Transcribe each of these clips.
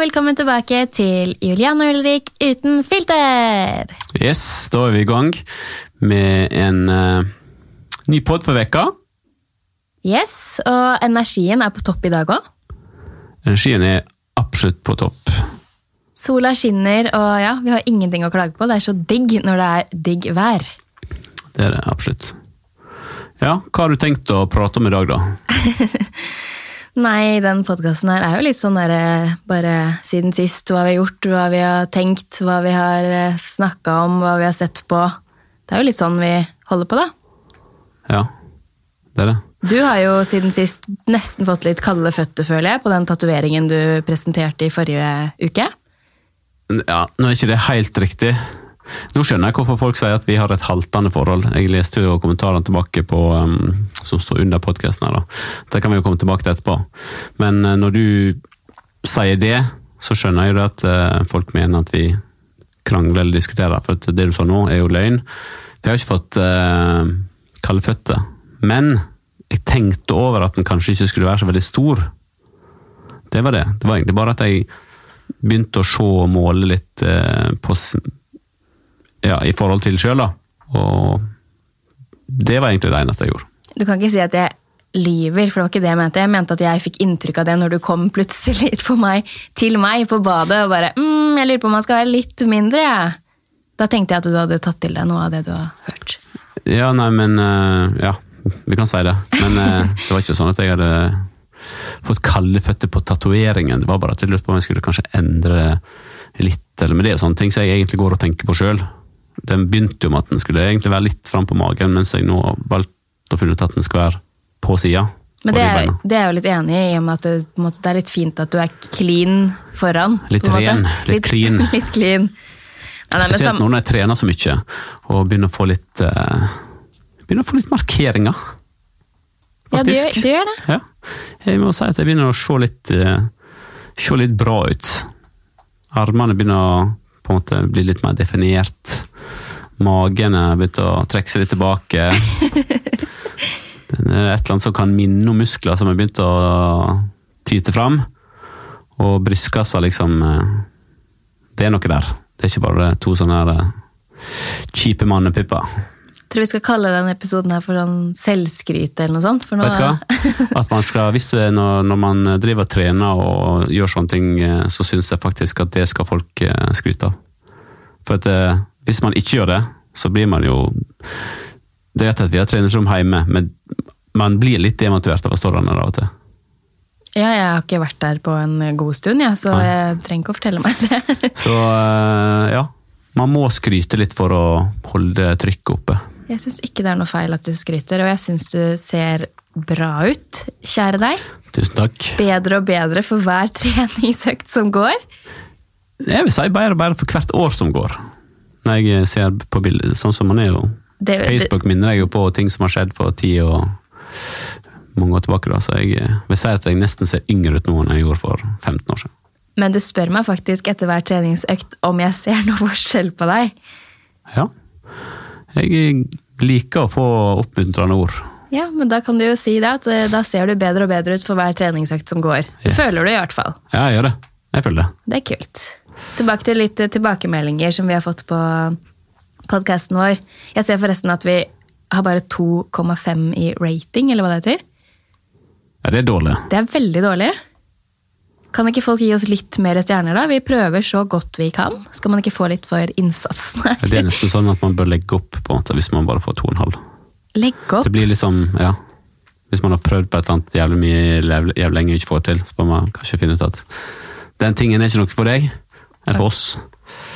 velkommen tilbake til Julian og Ulrik uten filter! Yes, da er vi i gang med en uh, ny pod for vekka. Yes, og energien er på topp i dag òg. Energien er absolutt på topp. Sola skinner, og ja, vi har ingenting å klage på. Det er så digg når det er digg vær. Det er det absolutt. Ja, hva har du tenkt å prate om i dag, da? Nei, den podkasten her er jo litt sånn derre bare siden sist. Hva vi har gjort, hva vi har tenkt, hva vi har snakka om, hva vi har sett på. Det er jo litt sånn vi holder på, da. Ja, det er det. Du har jo siden sist nesten fått litt kalde føtter, føler jeg, på den tatoveringen du presenterte i forrige uke. Ja, nå er ikke det helt riktig. Nå skjønner jeg hvorfor folk sier at vi har et haltende forhold. Jeg leste jo kommentarene tilbake på, um, som står under podkasten her. da. Det kan vi jo komme tilbake til etterpå. Men uh, når du sier det, så skjønner jeg jo at uh, folk mener at vi krangler eller diskuterer. For det du sa nå, er jo løgn. Vi har ikke fått uh, kalde føtter. Men jeg tenkte over at den kanskje ikke skulle være så veldig stor. Det var det. Det var egentlig bare at jeg begynte å se og måle litt på ja, i forhold til sjøl, da. Og det var egentlig det eneste jeg gjorde. Du kan ikke si at jeg lyver, for det var ikke det jeg mente. Jeg mente at jeg fikk inntrykk av det når du kom plutselig på meg, til meg på badet og bare mm, 'Jeg lurer på om man skal være litt mindre', jeg. Da tenkte jeg at du hadde tatt til deg noe av det du har hørt. Ja, nei, men uh, Ja, vi kan si det. Men uh, det var ikke sånn at jeg hadde fått kalde føtter på tatoveringen. Det var bare at jeg lurte på om jeg skulle kanskje endre litt, eller med det og sånne ting som jeg egentlig går og tenker på sjøl. Den begynte jo med at den skulle egentlig være litt fram på magen, mens jeg nå har valgt å finne ut at den skal være på sida. Men det er, det er jeg jo litt enig i, i og med at det, måte, det er litt fint at du er clean foran. Litt ren, litt, litt clean. litt clean. Nei, nei, Spesielt når jeg trener så mye og begynner å få litt, uh, begynner å få litt markeringer. Faktisk. Ja, du du gjør det. Ja. Jeg må si at jeg begynner å se litt, uh, se litt bra ut. Armene begynner å på en måte bli litt mer definert. Magen har begynt å trekke seg litt tilbake. Det er et eller annet som kan minne om muskler som har begynt å tyte fram. Og brystkassa, liksom eh, Det er noe der. Det er ikke bare to sånne eh, kjipe mannepupper. Tror vi skal kalle denne episoden her for sånn selvskryt eller noe sånt. Nå... Vet du hva? At man skal, hvis når, når, man driver og trener og gjør sånne ting, eh, så syns jeg faktisk at det skal folk skryte av. For at hvis man ikke gjør det, så blir man jo Det er rett at vi har treningsrom hjemme, men man blir litt demotivert av å stå der nede av og til. Ja, jeg har ikke vært der på en god stund, ja, så Nei. jeg trenger ikke å fortelle meg det. så eh, ja, man må skryte litt for å holde trykket oppe. Jeg syns ikke det er noe feil at du skryter, og jeg syns du ser bra ut, kjære deg. Tusen takk. Bedre og bedre for hver treningsøkt som går. Jeg vil si bedre og bedre for hvert år som går. Når jeg ser på bildet, sånn som man er jo. Det, Facebook minner jeg jo på ting som har skjedd for ti og mange år tilbake. Da, så jeg eh, vil si at jeg nesten ser yngre ut nå enn jeg gjorde for 15 år siden. Men du spør meg faktisk etter hver treningsøkt om jeg ser noe forskjell på deg. Ja. Jeg liker å få oppmuntrende ord. Ja, men da kan du jo si det, at eh, da ser du bedre og bedre ut for hver treningsøkt som går. Yes. føler du i hvert fall. Ja, jeg gjør det. Jeg føler det. Det er kult. Tilbake til litt tilbakemeldinger som vi har fått på podkasten vår. Jeg ser forresten at vi har bare 2,5 i rating, eller hva det heter. Ja, det er dårlig. Det er veldig dårlig. Kan ikke folk gi oss litt mer stjerner, da? Vi prøver så godt vi kan. Skal man ikke få litt for innsatsen? Det er nesten sånn at man bør legge opp på en måte, hvis man bare får 2,5. Legge opp? Det blir liksom, ja. Hvis man har prøvd på et eller annet jævlig mye jævlig lenge og ikke får til, så bør man kanskje finne ut at den tingen er ikke noe for deg eller for oss.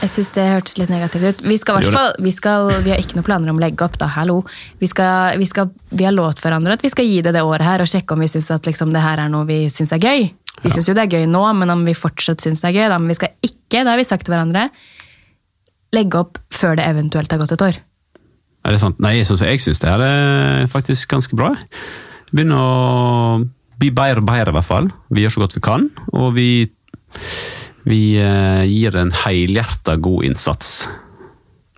Jeg syns det hørtes litt negativt ut. Vi, skal, fall, vi, skal, vi, har ikke noen planer om å legge opp, da. Hallo. Vi, skal, vi, skal, vi har lovt hverandre at vi skal gi det det året her, og sjekke om vi syns at liksom, det her er noe vi syns er gøy. Vi syns jo det er gøy nå, men om vi fortsatt syns det er gøy, da. Men vi skal ikke, det har vi sagt til hverandre, legge opp før det eventuelt har gått et år. Er det sant? Nei, jeg syns det er faktisk ganske bra. Begynner å bli bedre og bedre, i hvert fall. Vi gjør så godt vi kan, og vi vi eh, gir en helhjerta god innsats.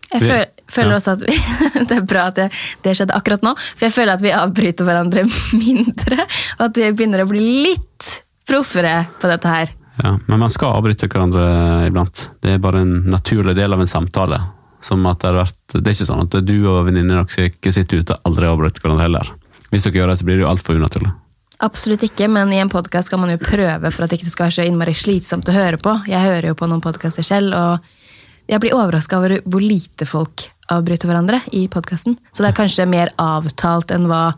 Jeg føler, føler ja. også at vi, Det er bra at det, det, skjedde akkurat nå, for jeg føler at vi avbryter hverandre mindre. Og at vi begynner å bli litt proffere på dette her. Ja, men man skal avbryte hverandre iblant. Det er bare en naturlig del av en samtale. Som at Det har vært, det er ikke sånn at du og venninnene deres ikke sitter ute og aldri avbryter hverandre heller. Hvis dere gjør det, så blir det jo altfor unaturlig. Absolutt ikke, men i en podkast skal man jo prøve for at det ikke skal være så innmari slitsomt å høre på. Jeg hører jo på noen podkaster selv, og jeg blir overraska over hvor lite folk avbryter hverandre i podkasten. Så det er kanskje mer avtalt enn hva,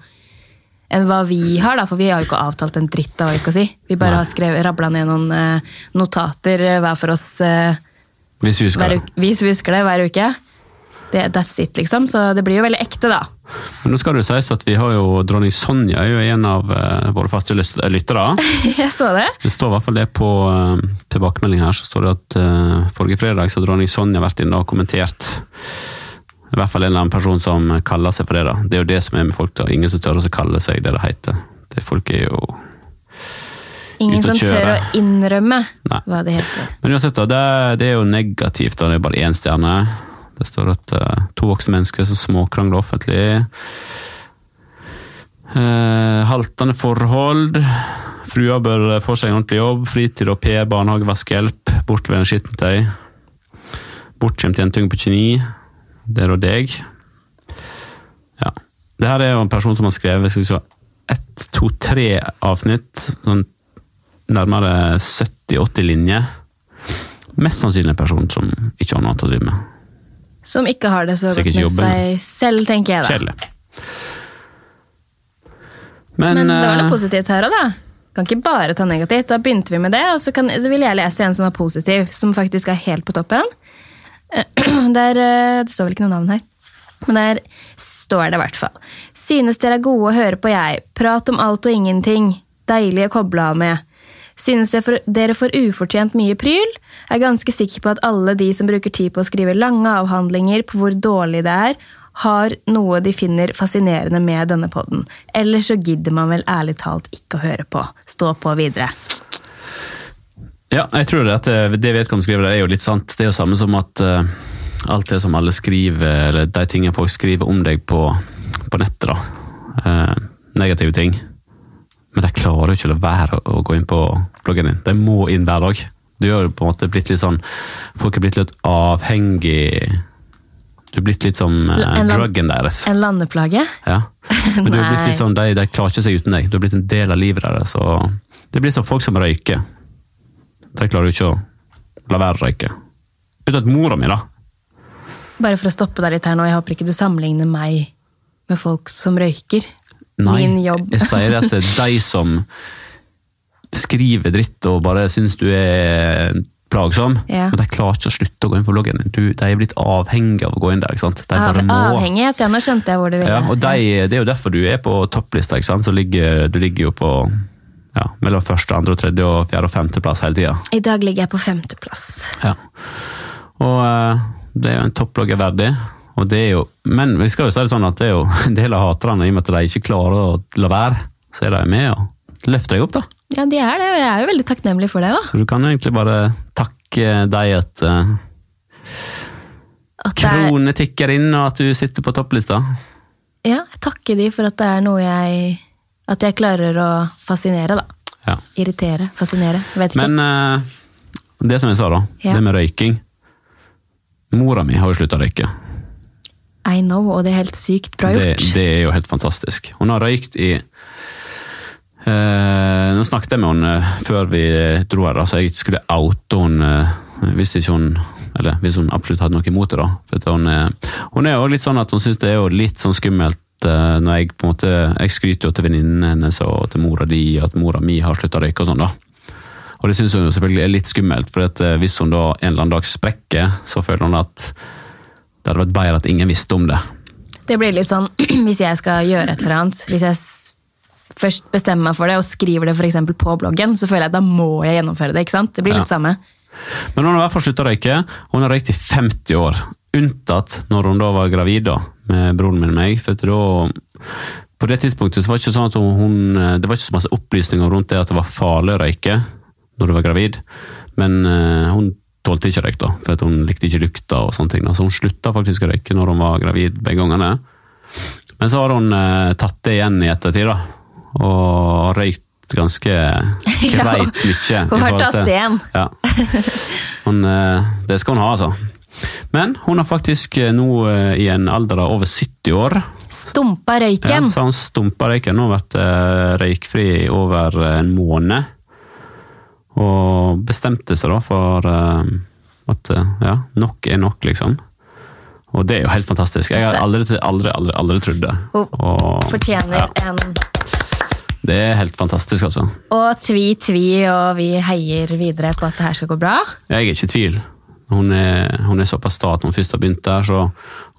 enn hva vi har, da, for vi har jo ikke avtalt en dritt av hva vi skal si. Vi bare Nei. har skrevet, rabla ned noen eh, notater eh, hver for oss eh, Hvis vi hver hvis vi husker det hver uke. Det, that's it, liksom. Så det blir jo veldig ekte, da. Men nå skal det sies at vi har jo dronning Sonja er jo en av eh, våre faste lyttere. Jeg så det. Det står i hvert fall det på uh, tilbakemelding her, så står det at eh, forrige fredag så har dronning Sonja vært inne og kommentert. I hvert fall en eller annen person som kaller seg for det. da. Det er jo det som er med folk. da. Ingen som tør å kalle seg det det heter. Det folk er jo Ingen som tør å innrømme Nei. hva det heter. Men uansett, da, det, det er jo negativt. da, Det er bare én stjerne. Det står at uh, to voksne mennesker som småkrangler offentlig. Uh, haltende forhold. Frua bør få seg en ordentlig jobb. Fritid og pair, barnehage, vaskehjelp. Bortleverende skittentøy. Bortskjemt jentunge på 29. Det er da deg. Ja. Det her er jo en person som har skrevet skal vi se, ett, to, tre avsnitt. Sånn nærmere 70-80 linjer. Mest sannsynlig en person som ikke har noe annet å drive med. Som ikke har det så Sikkert godt med jobben. seg selv, tenker jeg da. Kjedelig. Men, Men det var noe eh, positivt her òg, da. Kan ikke bare ta negativt. Da begynte vi med det, og så kan, vil jeg lese en som er positiv, som faktisk er helt på toppen. Der, eh, det står vel ikke noe navn her, men der står det i hvert fall. Synes dere er gode å høre på, jeg. Prat om alt og ingenting. Deilig å koble av med. Synes dere får ufortjent mye pryl? Er ganske sikker på at alle de som bruker tid på å skrive lange avhandlinger på hvor dårlig det er, har noe de finner fascinerende med denne podden. Ellers så gidder man vel ærlig talt ikke å høre på. Stå på videre. Ja, jeg tror det at det, det vedkommende skriver, det er jo litt sant. Det er jo samme som at uh, alt det som alle skriver, eller de tingene folk skriver om deg på, på nettet, da. Uh, negative ting. Men de klarer jo ikke å la være å gå inn på bloggen din. De må inn hver dag. Du har jo på en måte blitt litt sånn Folk er blitt litt avhengig Du er blitt litt som uh, En land- druggen deres. En landeplage? Ja. Men du er blitt litt sånn, de, de klarer ikke seg uten deg. Du har blitt en del av livet deres. Og det blir som folk som røyker. De klarer du ikke å la være å røyke. Unntatt mora mi, da. Bare for å stoppe deg litt her nå, jeg håper ikke du sammenligner meg med folk som røyker. Min jobb. jeg sier det at det er de som skriver dritt og bare syns du er plagsom, Ja. men de klarer ikke å slutte å gå inn på bloggen. Du, de er blitt avhengige av å gå inn der. ikke sant? De Av, må. avhengighet, ja, nå skjønte jeg hvor du ville. Ja, og de, Det er jo derfor du er på topplista. ikke sant? Så ligger, Du ligger jo på ja, mellom første, andre, tredje, og fjerde og femteplass hele tida. I dag ligger jeg på femteplass. Ja. Og eh, det er jo en topplogger verdig. Og det er jo, men vi skal jo si det sånn at det er jo en del av haterne, i og med at de ikke klarer å la være, så er de med og løfter deg opp, da. Ja, de er det, og jeg er jo veldig takknemlig for det, da. Så du kan jo egentlig bare takke deg at uh, At kronene tikker inn, og at du sitter på topplista. ja, jeg takker de for at det er noe jeg At jeg klarer å fascinere, da. Ja. Irritere, fascinere. Vet ikke. Men uh, det som jeg sa, da. Ja. Det med røyking. Mora mi har jo slutta å røyke. I know, og det er helt sykt bra gjort. det er jo helt fantastisk. Hun har røykt i uh, Nå snakket jeg med henne eh, før vi dro her, så jeg skulle oute henne uh, hvis ikke hun eller hvis hun absolutt hadde noe imot det. da. For hun, er, hun er jo litt sånn at hun syns det er jo litt sånn skummelt når jeg på en måte, jeg skryter jo til venninnene hennes og til mora di at mora mi har slutta å røyke og sånn. da. Og det syns hun jo selvfølgelig er litt skummelt, for at eh, hvis hun da en eller annen dag sprekker, så føler hun at det hadde vært bedre at ingen visste om det. Det blir litt sånn hvis jeg skal gjøre et eller annet, hvis jeg først bestemmer meg for det og skriver det for på bloggen, så føler jeg at da må jeg gjennomføre det. ikke sant? Det blir Ja. litt samme. Men hun har i hvert fall slutta å røyke. Hun har røykt i 50 år. Unntatt når hun da var gravid da, med broren min og meg. For da, på det tidspunktet så var det ikke sånn at hun, Det var ikke så masse opplysninger rundt det at det var farlig å røyke når du var gravid. Men uh, hun tålte ikke røyk, da, for hun likte ikke lukta. og sånne ting. Da. Så hun slutta faktisk å røyke når hun var gravid begge gangene. Men så har hun uh, tatt det igjen i ettertid, da. Og har røykt ganske greit mye. Hun har tatt det igjen. Ja. Men uh, det skal hun ha, altså. Men hun har faktisk eh, nå eh, i en alder av over 70 år Stumpa ja, så hun stumpa røyken. Nå har vært eh, røykfri i over en måned. Og bestemte seg da for at ja, nok er nok, liksom. Og det er jo helt fantastisk. Jeg har aldri, aldri, aldri, aldri trodd det. Hun fortjener ja, en det er helt fantastisk, altså. Og tvi, tvi, og vi heier videre på at det her skal gå bra. Jeg er ikke i tvil. Hun er, hun er såpass sta at hun først har begynt der. Så,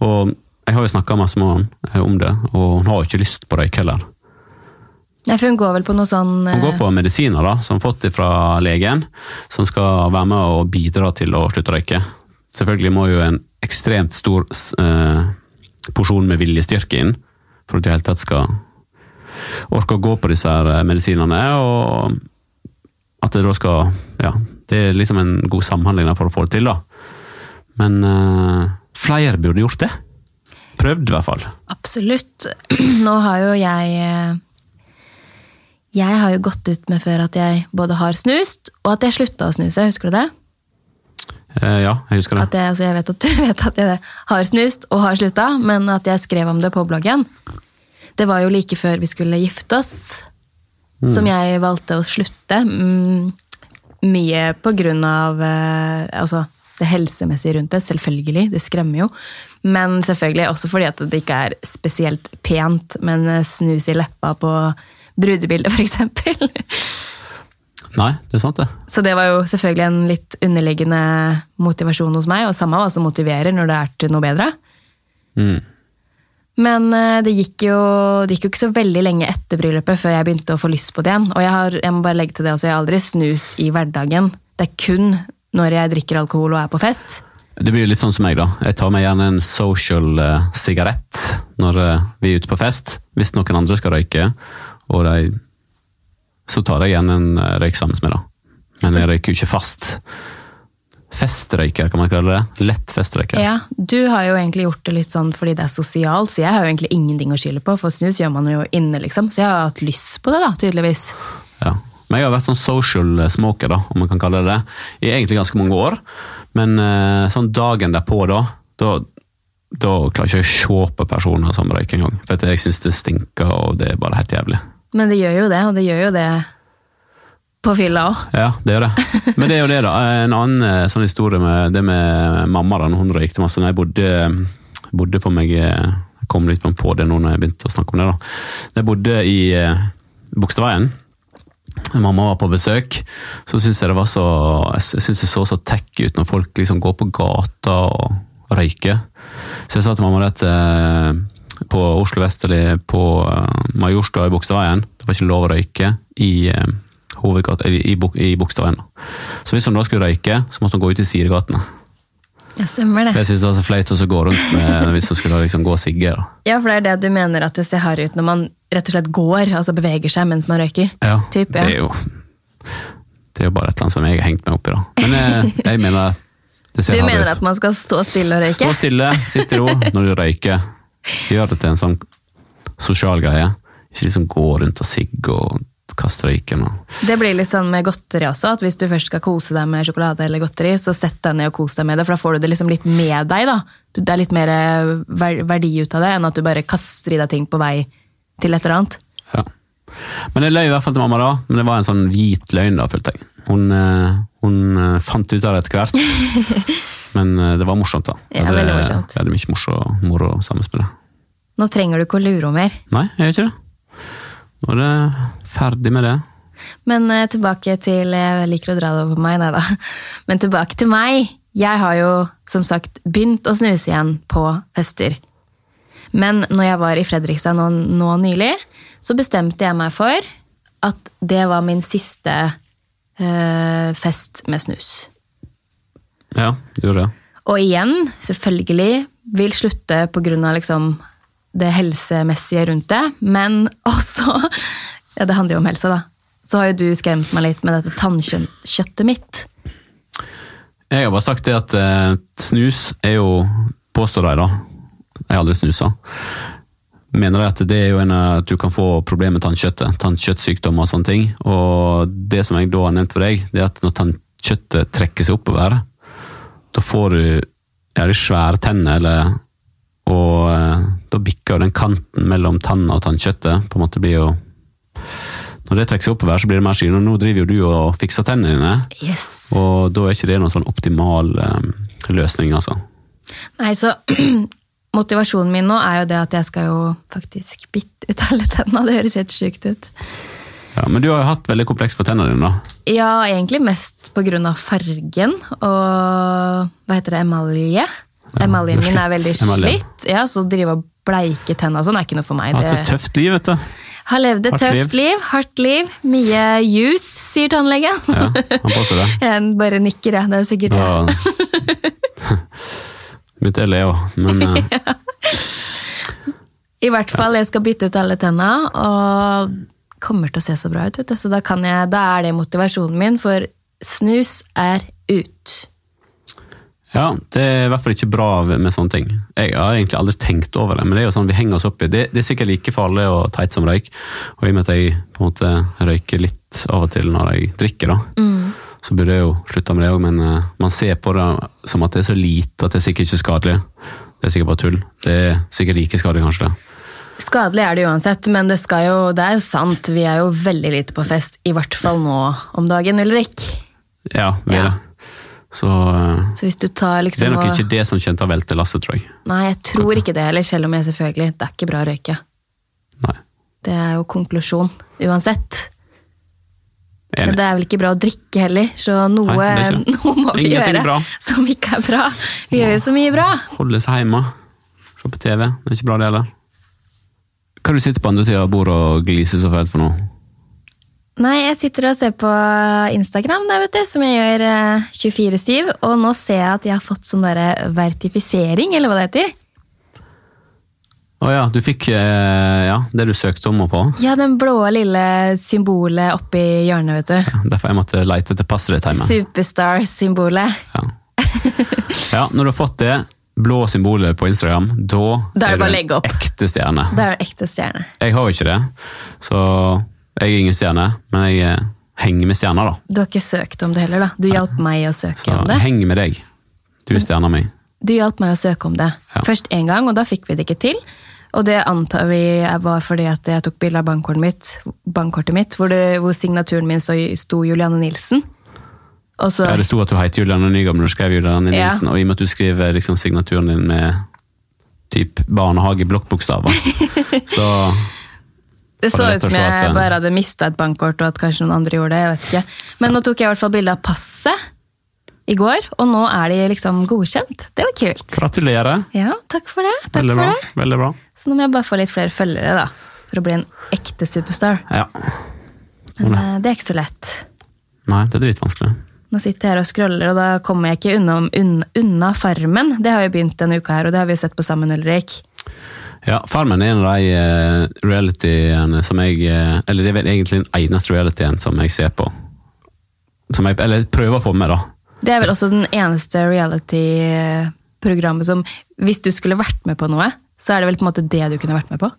og jeg har jo snakka masse med henne om det, og hun har jo ikke lyst på røyk heller. Nei, for hun går vel på noe sånn Hun går på medisiner da, som hun har fått fra legen, som skal være med og bidra til å slutte å røyke. Selvfølgelig må jo en ekstremt stor eh, porsjon med viljestyrke inn, for at du i det hele tatt skal orke å gå på disse her eh, medisinene. og at det da skal Ja, det er liksom en god samhandling for å få det til, da. Men uh, flere burde gjort det. Prøvd, i hvert fall. Absolutt. Nå har jo jeg eh, Jeg har jo gått ut med før at jeg både har snust, og at jeg slutta å snuse. Husker du det? Uh, ja, jeg husker det. Jeg, altså jeg vet at du vet at jeg har snust og har slutta, men at jeg skrev om det på bloggen. Det var jo like før vi skulle gifte oss, som jeg valgte å slutte. Mm, mye på grunn av eh, altså, det helsemessige rundt det, selvfølgelig. Det skremmer jo. Men selvfølgelig også fordi at det ikke er spesielt pent med en snus i leppa på brudebildet, f.eks. Nei, det er sant, det. Så det var jo selvfølgelig en litt underliggende motivasjon hos meg, og samme hva som motiverer når det er til noe bedre. Mm. Men eh, det gikk, jo, det gikk jo ikke så veldig lenge etter bryllupet før jeg begynte å få lyst på det igjen. Og jeg, har, jeg må bare legge til det også, jeg har aldri snust i hverdagen. Det er kun når jeg drikker alkohol og er på fest. Det blir litt sånn som meg, da. Jeg tar meg gjerne en social sigarett sigarett når uh, vi er ute på fest. Hvis noen andre skal røyke, og de, så tar jeg gjerne en uh, røyk sammen med, da. Men jeg røyker jo ikke fast. Festrøyker, kan man kalle det. Lett festrøyker. Ja, Du har jo egentlig gjort det litt sånn fordi det er sosialt, så jeg har jo egentlig ingenting å skylde på, for snus gjør man jo inne, liksom. Så jeg har hatt lyst på det, da, tydeligvis. Ja. Men jeg har vært sånn social smoker, da, om man kan kalle det det, i egentlig ganske mange år. Men eh, sånn dagen derpå, da, da, da klarer jeg ikke å se på personer som røyker engang. For jeg syns det stinker, og det er bare helt jævlig. Men det gjør jo det, og det gjør jo det på fylla òg. Ja, det gjør det. Men det er jo det, da. En annen eh, sånn historie med det med mamma, da, når hun røykte masse. Når jeg bodde, bodde for meg eh, Jeg kom litt på det nå når jeg begynte å snakke om det. da. Jeg bodde i eh, Bogstadveien, mamma var på besøk, så syns jeg det var så jeg synes det så så tech ut når folk liksom går på gata og røyker. Så jeg sa til mamma at på Oslo Vesterli, på Majorstua i Bogstadveien, det var ikke lov å røyke i hovedgata, i, i Bogstadveien. Så hvis hun da skulle røyke, så måtte hun gå ut i sidegatene. Ja, stemmer For det. jeg synes det var så flaut å gå rundt med hvis hun skulle liksom gå og sigge. da. Ja, for det er det du mener at det ser harry ut når man rett og slett går, altså beveger seg mens man røyker. Ja, Typ, ja. det er jo det er jo bare et eller annet som jeg har hengt meg opp i. da. Men jeg, jeg mener det Du ser Du mener ut. at man skal stå stille og røyke? Stå stille, sitt i ro når du røyker. Gjør det til en sånn sosial greie. Ikke liksom gå rundt og sigge og kaste røyken. Det blir litt sånn med godteri også, at hvis du først skal kose deg med sjokolade eller godteri, så sett deg ned og kos deg med det, for da får du det liksom litt med deg. da. Det er litt mer eh, verdi ut av det, enn at du bare kaster i deg ting på vei til et eller annet. Ja. Men jeg løy i hvert fall til mamma da, men det var en sånn hvit løgn da, følte jeg. Hun, eh, hun eh, fant ut av det etter hvert. Men det var morsomt, da. Ja, det, veldig morsomt. Vi hadde mye morso- moro sammen med det. Nå trenger du ikke å lure henne mer. Nei, jeg gjør ikke det. Nå er det ferdig med det. Men uh, tilbake til Jeg liker å dra det over på meg, nei da. Men tilbake til meg. Jeg har jo som sagt begynt å snuse igjen på fester. Men når jeg var i Fredrikstad nå, nå nylig, så bestemte jeg meg for at det var min siste uh, fest med snus. Ja, du gjorde det. Og igjen, selvfølgelig, vil slutte pga. Liksom det helsemessige rundt det, men også Ja, det handler jo om helse, da. Så har jo du skremt meg litt med dette tannkjøttet mitt. Jeg har bare sagt det at eh, snus er jo, påstår de da, jeg har aldri snusa, mener jeg at det er jo en av at du kan få problemer med tannkjøttet. Tannkjøttsykdommer og sånne ting. Og det som jeg da har nevnt for deg, det er at når tannkjøttet trekker seg oppover, da får du ja, de svære tennene eller Og eh, da bikker jo den kanten mellom tanna og tannkjøttet på en måte blir jo Når det trekker seg oppover, så blir det mer skyld. Og nå driver jo du og fikser tennene dine, Yes. og da er ikke det noen sånn optimal eh, løsning, altså. Nei, så motivasjonen min nå er jo det at jeg skal jo faktisk bytte ut alle tennene. Det høres helt sjukt ut. Ja, men du har jo hatt veldig kompleks for tennene dine, da. Ja, egentlig mest av fargen og hva heter det, emalje. Emaljen min er veldig emalje. slitt. Ja, så drive og bleike tenna sånn er ikke noe for meg. Hatt Det et tøft liv, vet du. har levd et hardt tøft liv, hardt liv. Mye jus, sier tannlegen. Ja, han det. Jeg bare nikker, jeg. Det er sikkert det. Ja. Mitt le òg, men ja. I hvert fall, jeg skal bytte ut alle tenna, og kommer til å se så bra ut. Vet du. Så da, kan jeg, da er det motivasjonen min, for snus er ut. Ja, det er i hvert fall ikke bra med sånne ting. Jeg har egentlig aldri tenkt over det, men det er jo sånn vi henger oss opp i. Det, det er sikkert like farlig og teit som røyk, og i og med at jeg på en måte røyker litt av og til når jeg drikker, da, så burde jeg jo slutta med det òg, men uh, man ser på det som at det er så lite at det er sikkert ikke skadelig. Det er sikkert bare tull. Det er sikkert like skadelig, kanskje. det. Skadelig er det uansett, men det, jo, det er jo sant. Vi er jo veldig lite på fest, i hvert fall nå om dagen, Ulrik. Ja, vi er Ja. Så eh, Så tar det liksom er nok ikke det som kommer til å velte lasset, tror jeg. Nei, jeg tror ikke det heller, selv om jeg selvfølgelig Det er ikke bra å røyke. Nei. Det er jo konklusjon, uansett. Men det er vel ikke bra å drikke heller, så noe, Nei, noe må vi Ingenting gjøre som ikke er bra. Vi gjør jo så mye bra. Holde seg hjemme. Se på TV. Det er ikke bra, det heller. Hva du sitter på andre sida av bordet og gliser så fælt for noe? Nei, jeg sitter og ser på Instagram, der, vet du, som jeg gjør eh, 24-7, og nå ser jeg at jeg har fått sånn derre vertifisering, eller hva det heter. Å ja, du fikk eh, ja, det du søkte om å få. Ja, den blå lille symbolet oppi hjørnet, vet du. Derfor jeg måtte lete etter passet ditt hjemme. Superstar-symbolet. Ja. ja, når du har fått det blå symbolet på Instagram, da, Da er det du en ekte stjerne. Da er du ekte stjerne. Jeg har jo ikke det, så jeg er ingen stjerne, men jeg eh, henger med stjerner, da. Du har ikke søkt om det heller, da. Du hjalp meg å søke Så om det. henger med deg. Du er stjerna mi. Du hjalp meg å søke om det. Ja. Først én gang, og da fikk vi det ikke til. Og det antar vi var fordi at jeg tok bilde av bankkortet mitt, bankkortet mitt hvor, det, hvor signaturen min så, sto Julianne Nilsen. Så, Ja, det sto at du heter Julianne Nygaard, men du skrev Julianne Ja. Nilsen, og i og med at du skriver liksom, signaturen din med typ barnehage-blokkbokstaver, så det så ut som jeg eh, bare hadde mista et bankkort, og at kanskje noen andre gjorde det. jeg vet ikke. Men nå tok jeg i hvert fall bilde av passet i går, og nå er de liksom godkjent. Det var kult. gratulerer. Ja, takk for det. Takk Veldig for bra. det. Veldig bra. Så nå må jeg bare få litt flere følgere, da. For å bli en ekte superstar. Ja. Men eh, det er ikke så lett. Nei, det er dritvanskelig. Nå sitter jeg her og scroller, og da kommer jeg ikke unna, unna, unna Farmen. Det har jo begynt denne uka her, og det har vi jo sett på sammen, Ulrik. Ja, Farmen er en av de uh, realityene som jeg eh, Eller det er vel egentlig den eneste realityen som jeg ser på. Som jeg, eller prøver å få med, da. Det er vel også den eneste reality-programmet som Hvis du skulle vært med på noe, så er det vel på en måte det du kunne vært med på?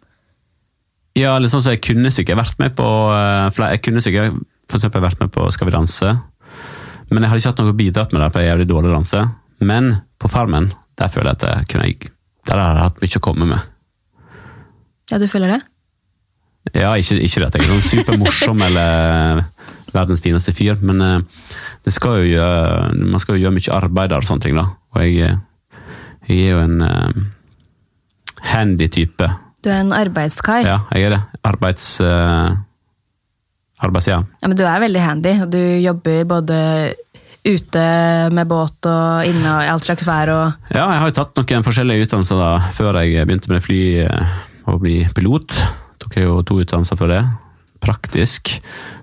Ja, eller sånn som Jeg kunne sikkert vært med på eh, Jeg kunne sikkert for eksempel vært med på Skal vi danse. Men jeg hadde ikke hatt noe bidratt med det, for jeg er jævlig dårlig å danse. Men på Farmen, der føler jeg at jeg kunne jeg, der har jeg hatt mye å komme med. Ja, du føler det? Ja, ikke, ikke det at jeg er sånn supermorsom eller verdens fineste fyr, men eh, det skal gjøre, man skal jo gjøre mye arbeid og sånne ting, da. Og jeg, eh, jeg er jo en eh, handy type. Du er en arbeidskar. Ja, jeg er det. Arbeids... Uh, arbeidsjern. Ja, men du er veldig handy, og du jobber både ute med båt og inne og i alt slags vær og Ja, jeg har jo tatt noen forskjellige utdannelser da, før jeg begynte med fly og bli pilot. Tok jeg jo to utdannelser for det. Praktisk.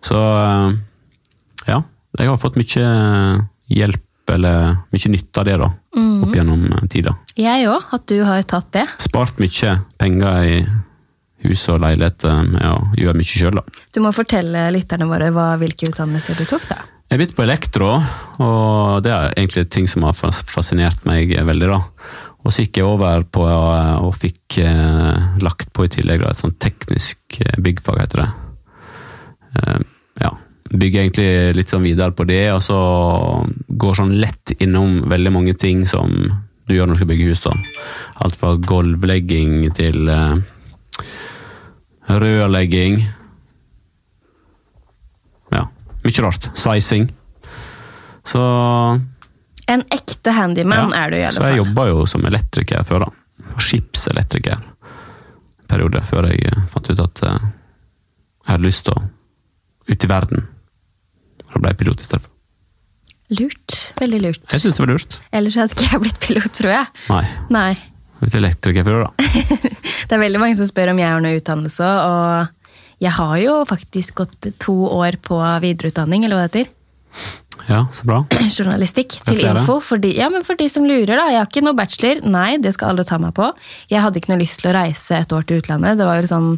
Så eh, ja, jeg har fått mye hjelp eller mye nytte av det da, opp gjennom eh, tida. Jeg òg, at du har tatt det. Spart mye penger i hus og leilighet eh, med å gjøre mye sjøl, da. Du må fortelle lytterne våre hva, hvilke utdannelser du tok, da. Jeg begynte på elektro, og det er egentlig ting som har fascinert meg veldig. da. Og så gikk jeg over på eh, og fikk eh, lagt på i tillegg da, et sånn teknisk eh, byggfag, heter det. Eh, ja, bygger egentlig litt sånn videre på det, og så går sånn lett innom veldig mange ting som du gjør når du skal bygge hus. da. Alt fra gulvlegging til eh, rørlegging. Ja, mye rart. Sizing. Så En ekte handyman ja, er du i alle fall. Så jeg jobba jo som elektriker før, da. Skipselektriker. Periode før jeg eh, fant ut at eh, jeg hadde lyst til å ut i verden. Da ble jeg pilot i stedet. Lurt. Veldig lurt. Jeg syns det var lurt. Ellers hadde ikke jeg blitt pilot, tror jeg. Nei. Nei. Ut elektriker før, da. Det er veldig mange som spør om jeg har noe utdannelse, og jeg har jo faktisk gått to år på videreutdanning, eller hva det heter. Ja, så bra. Journalistikk til info. For de, ja, men for de som lurer, da. Jeg har ikke noe bachelor. Nei, det skal alle ta meg på. Jeg hadde ikke noe lyst til å reise et år til utlandet. Det var jo sånn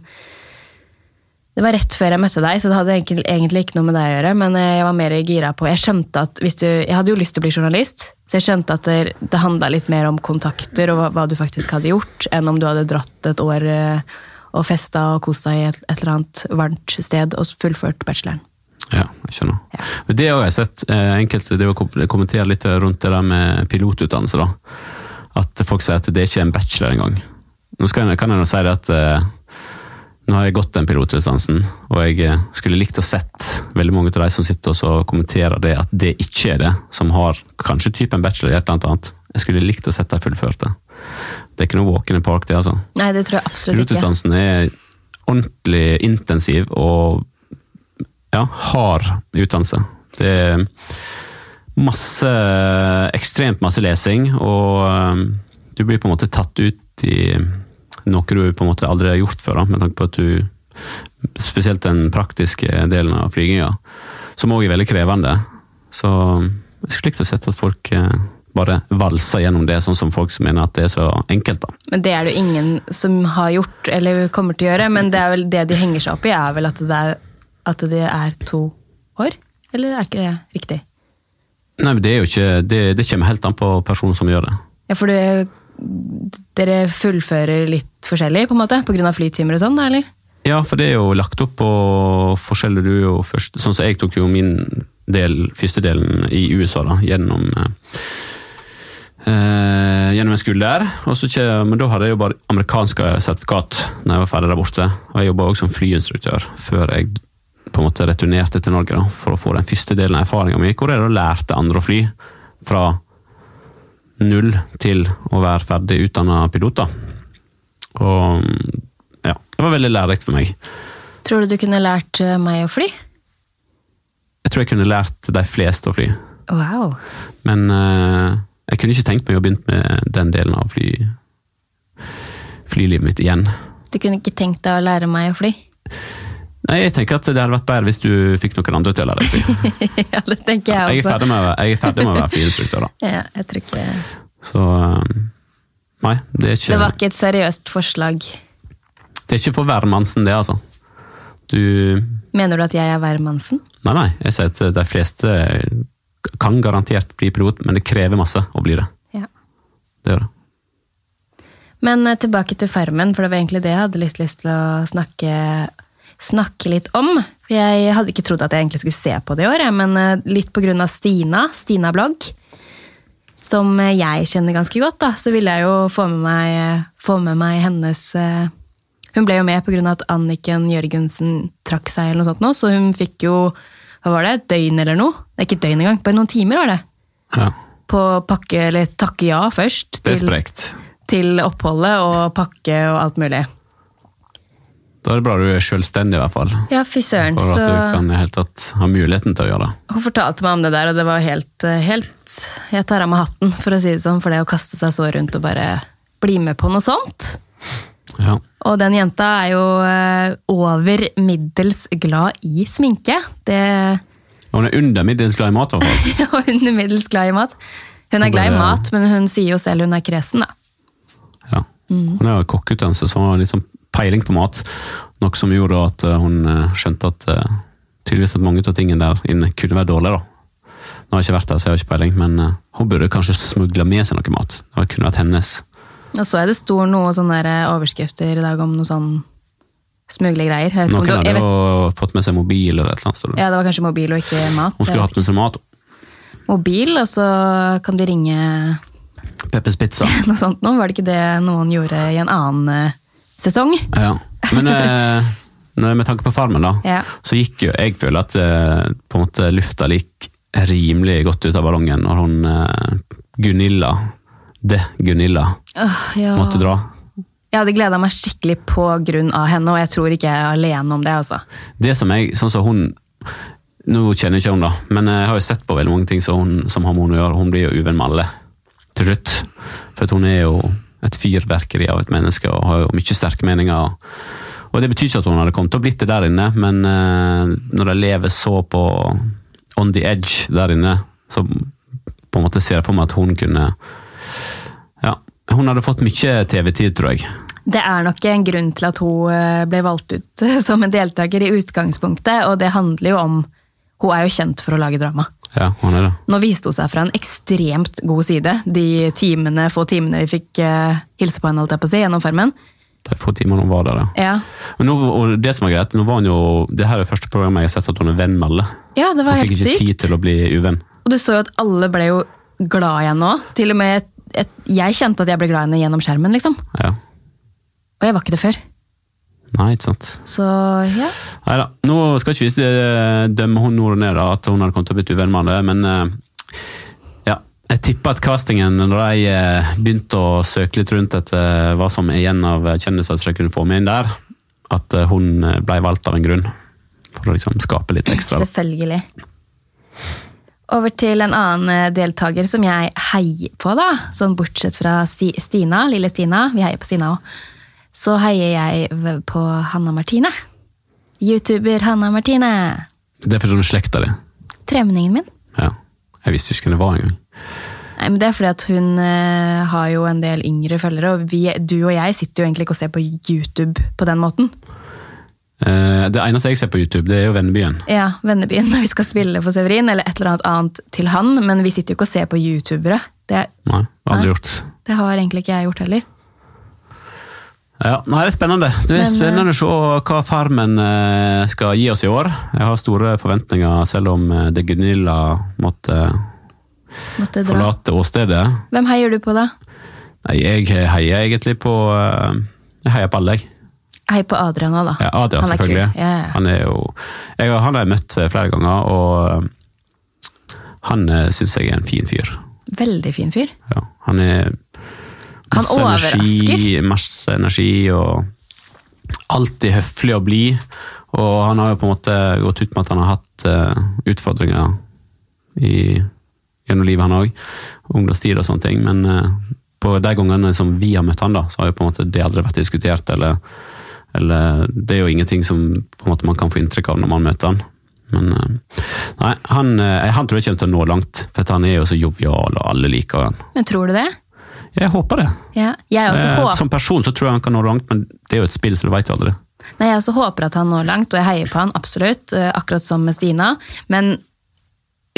det var rett før jeg møtte deg, så det hadde egentlig, ikke noe med deg å gjøre. Men eh, jeg var mer gira på Jeg skjønte at hvis du, jeg hadde jo lyst til å bli journalist, så jeg skjønte at det, det handla litt mer om kontakter og hva, hva du faktisk hadde gjort, enn om du hadde dratt et år eh, og festa og kost deg i et, et eller annet varmt sted og fullført bacheloren. Ja, jeg skjønner. Ja. Det har jeg sett eh, enkelte det å kommentere litt rundt det der med pilotutdannelse. da. At folk sier at det er ikke en bachelor engang. Nå jeg, kan jeg nå si det at eh, nå har jeg gått den pilotutdannelsen, og jeg eh, skulle likt å sett veldig mange av de som sitter og kommenterer det, at det ikke er det, som har kanskje typen bachelor i et eller annet. Jeg skulle likt å sett de fullførte. Det er ikke noe walk in the park, det, altså. Nei, det tror jeg absolutt ikke. Pilotutdannelsen er ordentlig intensiv og ja, hard utdannelse. Det er masse, ekstremt masse lesing, og um, du blir på en måte tatt ut i noe du på en måte aldri har gjort før, da, med tanke på at du Spesielt den praktiske delen av flyginga, som òg er veldig krevende. Så jeg skulle likt å sett at folk eh, bare valser gjennom det, sånn som folk som mener at det er så enkelt. da. Men det er det jo ingen som har gjort eller kommer til å gjøre. Men det er vel det de henger seg opp i, er vel at det er, at det er to år? Eller er ikke det riktig? Nei, men det er jo ikke, det, det kommer helt an på personen som gjør det. Ja, for det, dere fullfører litt forskjellig, på en måte? Av flytimer og sånn, eller? Ja, for det er jo lagt opp på forskjeller du jo først Sånn som jeg tok jo min del, første delen i USA, da, gjennom eh, eh, gjennom en skole der. Og så, kje- men da hadde jeg jo bare amerikanske sertifikat når jeg var ferdig der borte. Og jeg jobba også som flyinstruktør før jeg på en måte returnerte til Norge da, for å få den første delen av erfaringa mi, hvor jeg da lærte andre å fly. Fra null til å være ferdig utdanna pilot. da. Og ja, det var veldig lærerikt for meg. Tror du du kunne lært eh, meg å fly? Jeg tror jeg kunne lært de fleste å fly, Wow. men uh, jeg kunne ikke tenkt meg å begynne med den delen av fly, flylivet mitt igjen. Du kunne ikke tenkt deg å lære meg å fly? Nei, jeg tenker at det hadde vært bedre hvis du fikk noen andre til å lære deg ja, det tenker Jeg jeg er også. ferdig med, er ferdig med å være flyinstruktør, da. Ja, jeg tror ikke... Så eh, Nei, det er ikke Det var ikke et seriøst forslag. Det er ikke for hvermannsen, det, altså. Du Mener du at jeg er hvermannsen? Nei, nei, jeg sier at de fleste kan garantert bli pilot, men det krever masse å bli det. Ja. Det gjør det. Men eh, tilbake til Farmen, for det var egentlig det jeg hadde litt lyst til å snakke, snakke litt om. Jeg hadde ikke trodd at jeg egentlig skulle se på det i år, men eh, litt av Stina, Stina Blogg, som eh, jeg kjenner ganske godt, da, så ville jeg jo få med meg, eh, få med meg hennes Hun ble jo med av at Anniken Jørgensen trakk seg, eller noe sånt nå, så hun fikk jo hva var det, et døgn eller noe? Det er ikke et døgn engang, bare noen timer var det. Ja, På pakke, eller takke ja først. det er til- sprekt. til oppholdet og pakke og alt mulig. Da er det bra du er selvstendig, i hvert fall. Ja, fy søren. For at du kan helt tatt ha muligheten til å gjøre det. hun fortalte meg om det der, og det var helt, helt Jeg tar av meg hatten, for å si det sånn, for det å kaste seg så rundt og bare bli med på noe sånt. Ja. Og den jenta er jo eh, over middels glad i sminke. Det hun er under middels glad i mat, i hvert fall. Under middels glad i mat. Hun er glad i mat, men hun sier jo selv hun er kresen, da. Ja. Hun er jo kokkeutdannelse, så hun har liksom peiling på mat. Noe som gjorde at eh, hun eh, skjønte at eh, tydeligvis at mange av tingene der inne kunne være dårlige. da. Nå har jeg ikke vært der, så jeg har ikke peiling, men hun burde kanskje smugle med seg noe mat. Det kunne vært hennes Og så er det stor noe sånne overskrifter i dag om noe sånn smuglegreier. Noen jeg hadde vet- jo fått med seg mobil eller et eller annet. står det. Ja, det var kanskje mobil og ikke mat. Hun skulle hatt med seg mat. Mobil, og så kan de ringe Peppers Pizza. noe sånt nå. Var det ikke det noen gjorde i en annen sesong? Ja. Men eh, med tanke på Farmen, da, Ja. så gikk jo Jeg føler at eh, på en måte lufta gikk rimelig godt ut av ballongen når hun eh, Gunilla, det Gunilla, Åh, ja. måtte dra. Jeg hadde gleda meg skikkelig på grunn av henne, og jeg tror ikke jeg er alene om det. altså. Det som jeg, sånn som hun Nå kjenner jeg ikke hun, da, men jeg har jo sett på veldig mange ting som, hun, som har med henne å gjøre. Hun blir jo uvenn med alle til slutt. For hun er jo et fyrverkeri av et menneske og har jo mye sterke meninger. Og det betyr ikke at hun hadde kommet til å blitt det der inne, men eh, når de lever så på on the edge der inne, så på en måte ser jeg for meg at hun kunne Ja, hun hadde fått mye TV-tid, tror jeg. Det er nok en grunn til at hun eh, ble valgt ut som en deltaker i utgangspunktet, og det handler jo om Hun er jo kjent for å lage drama. Ja, han er det. Nå viste hun seg fra en ekstremt god side, de timene, få timene vi fikk eh, hilse på henne, holdt jeg på å si, gjennom Farmen. De få timene hun var der, ja. Men nå, og det som er greit, nå var hun jo, det her er det første programmet jeg har sett at hun er venn med alle. ja, det var Hun helt fikk ikke tid til å bli uvenn. Og du så jo at alle ble jo glad i henne òg. Til og med et, et, jeg kjente at jeg ble glad i henne gjennom skjermen, liksom. Ja. Og jeg var ikke det før. Nei, ikke sant. Så ja. Neida, nå skal ikke vi eh, dømme hun nord og ned da, at hun hadde kommet til å bli uvenn med det, men eh, ja, jeg tipper at castingen, når de eh, begynte å søke litt rundt etter hva som er igjen av kjendiser som de kunne få med inn der, at hun ble valgt av en grunn. For å liksom skape litt ekstra. Selvfølgelig. Over til en annen deltaker som jeg heier på, da. Sånn bortsett fra Stina, lille Stina. Vi heier på Stina òg. Så heier jeg på Hanna Martine. YouTuber Hanna Martine. Det er fordi hun slekta di. Tremenningen min. Ja. Jeg visste ikke hvem det var engang. Nei, men Det er fordi at hun uh, har jo en del yngre følgere, og vi, du og jeg sitter jo egentlig ikke og ser på YouTube på den måten. Uh, det eneste jeg ser på YouTube, det er jo Vennebyen. Ja, Vennebyen når vi skal spille for Severin, eller et eller annet annet til han, men vi sitter jo ikke og ser på youtubere. Det, Nei, aldri Nei. gjort. det har egentlig ikke jeg gjort heller. Ja, nei, det er spennende. Det er Men, spennende å se hva Farmen eh, skal gi oss i år. Jeg har store forventninger, selv om eh, det Gunilla måtte Måtte forlate åstedet. Hvem heier du på, da? Nei, jeg heier egentlig på eh, Jeg heier på alle, jeg. Hei på Adrian òg, da. Ja, Adrian, Han selvfølgelig. Er ja. Han er jo jeg, Han har jeg møtt flere ganger, og eh, han syns jeg er en fin fyr. Veldig fin fyr. Ja, han er Han overrasker. masse energi og alltid høflig og blid. Og han har jo på en måte gått ut med at han har hatt uh, utfordringer i, gjennom livet, han òg. Ungdomstid og sånne ting. Men uh, på de gangene som vi har møtt han da, så har jo på en måte det aldri vært diskutert. Eller, eller Det er jo ingenting som måte man kan få inntrykk av når man møter han. Men eh, nei, han, han tror jeg kommer til å nå langt, for han er jo så jovial, og alle liker han. Men tror du det? Jeg håper det. Ja. Jeg også Eh, håper Som person så tror jeg han kan nå langt, men det er jo et spill, så du vet jo aldri. Nei, jeg også håper at han når langt, og jeg heier på han absolutt, eh, akkurat som med Stina. Men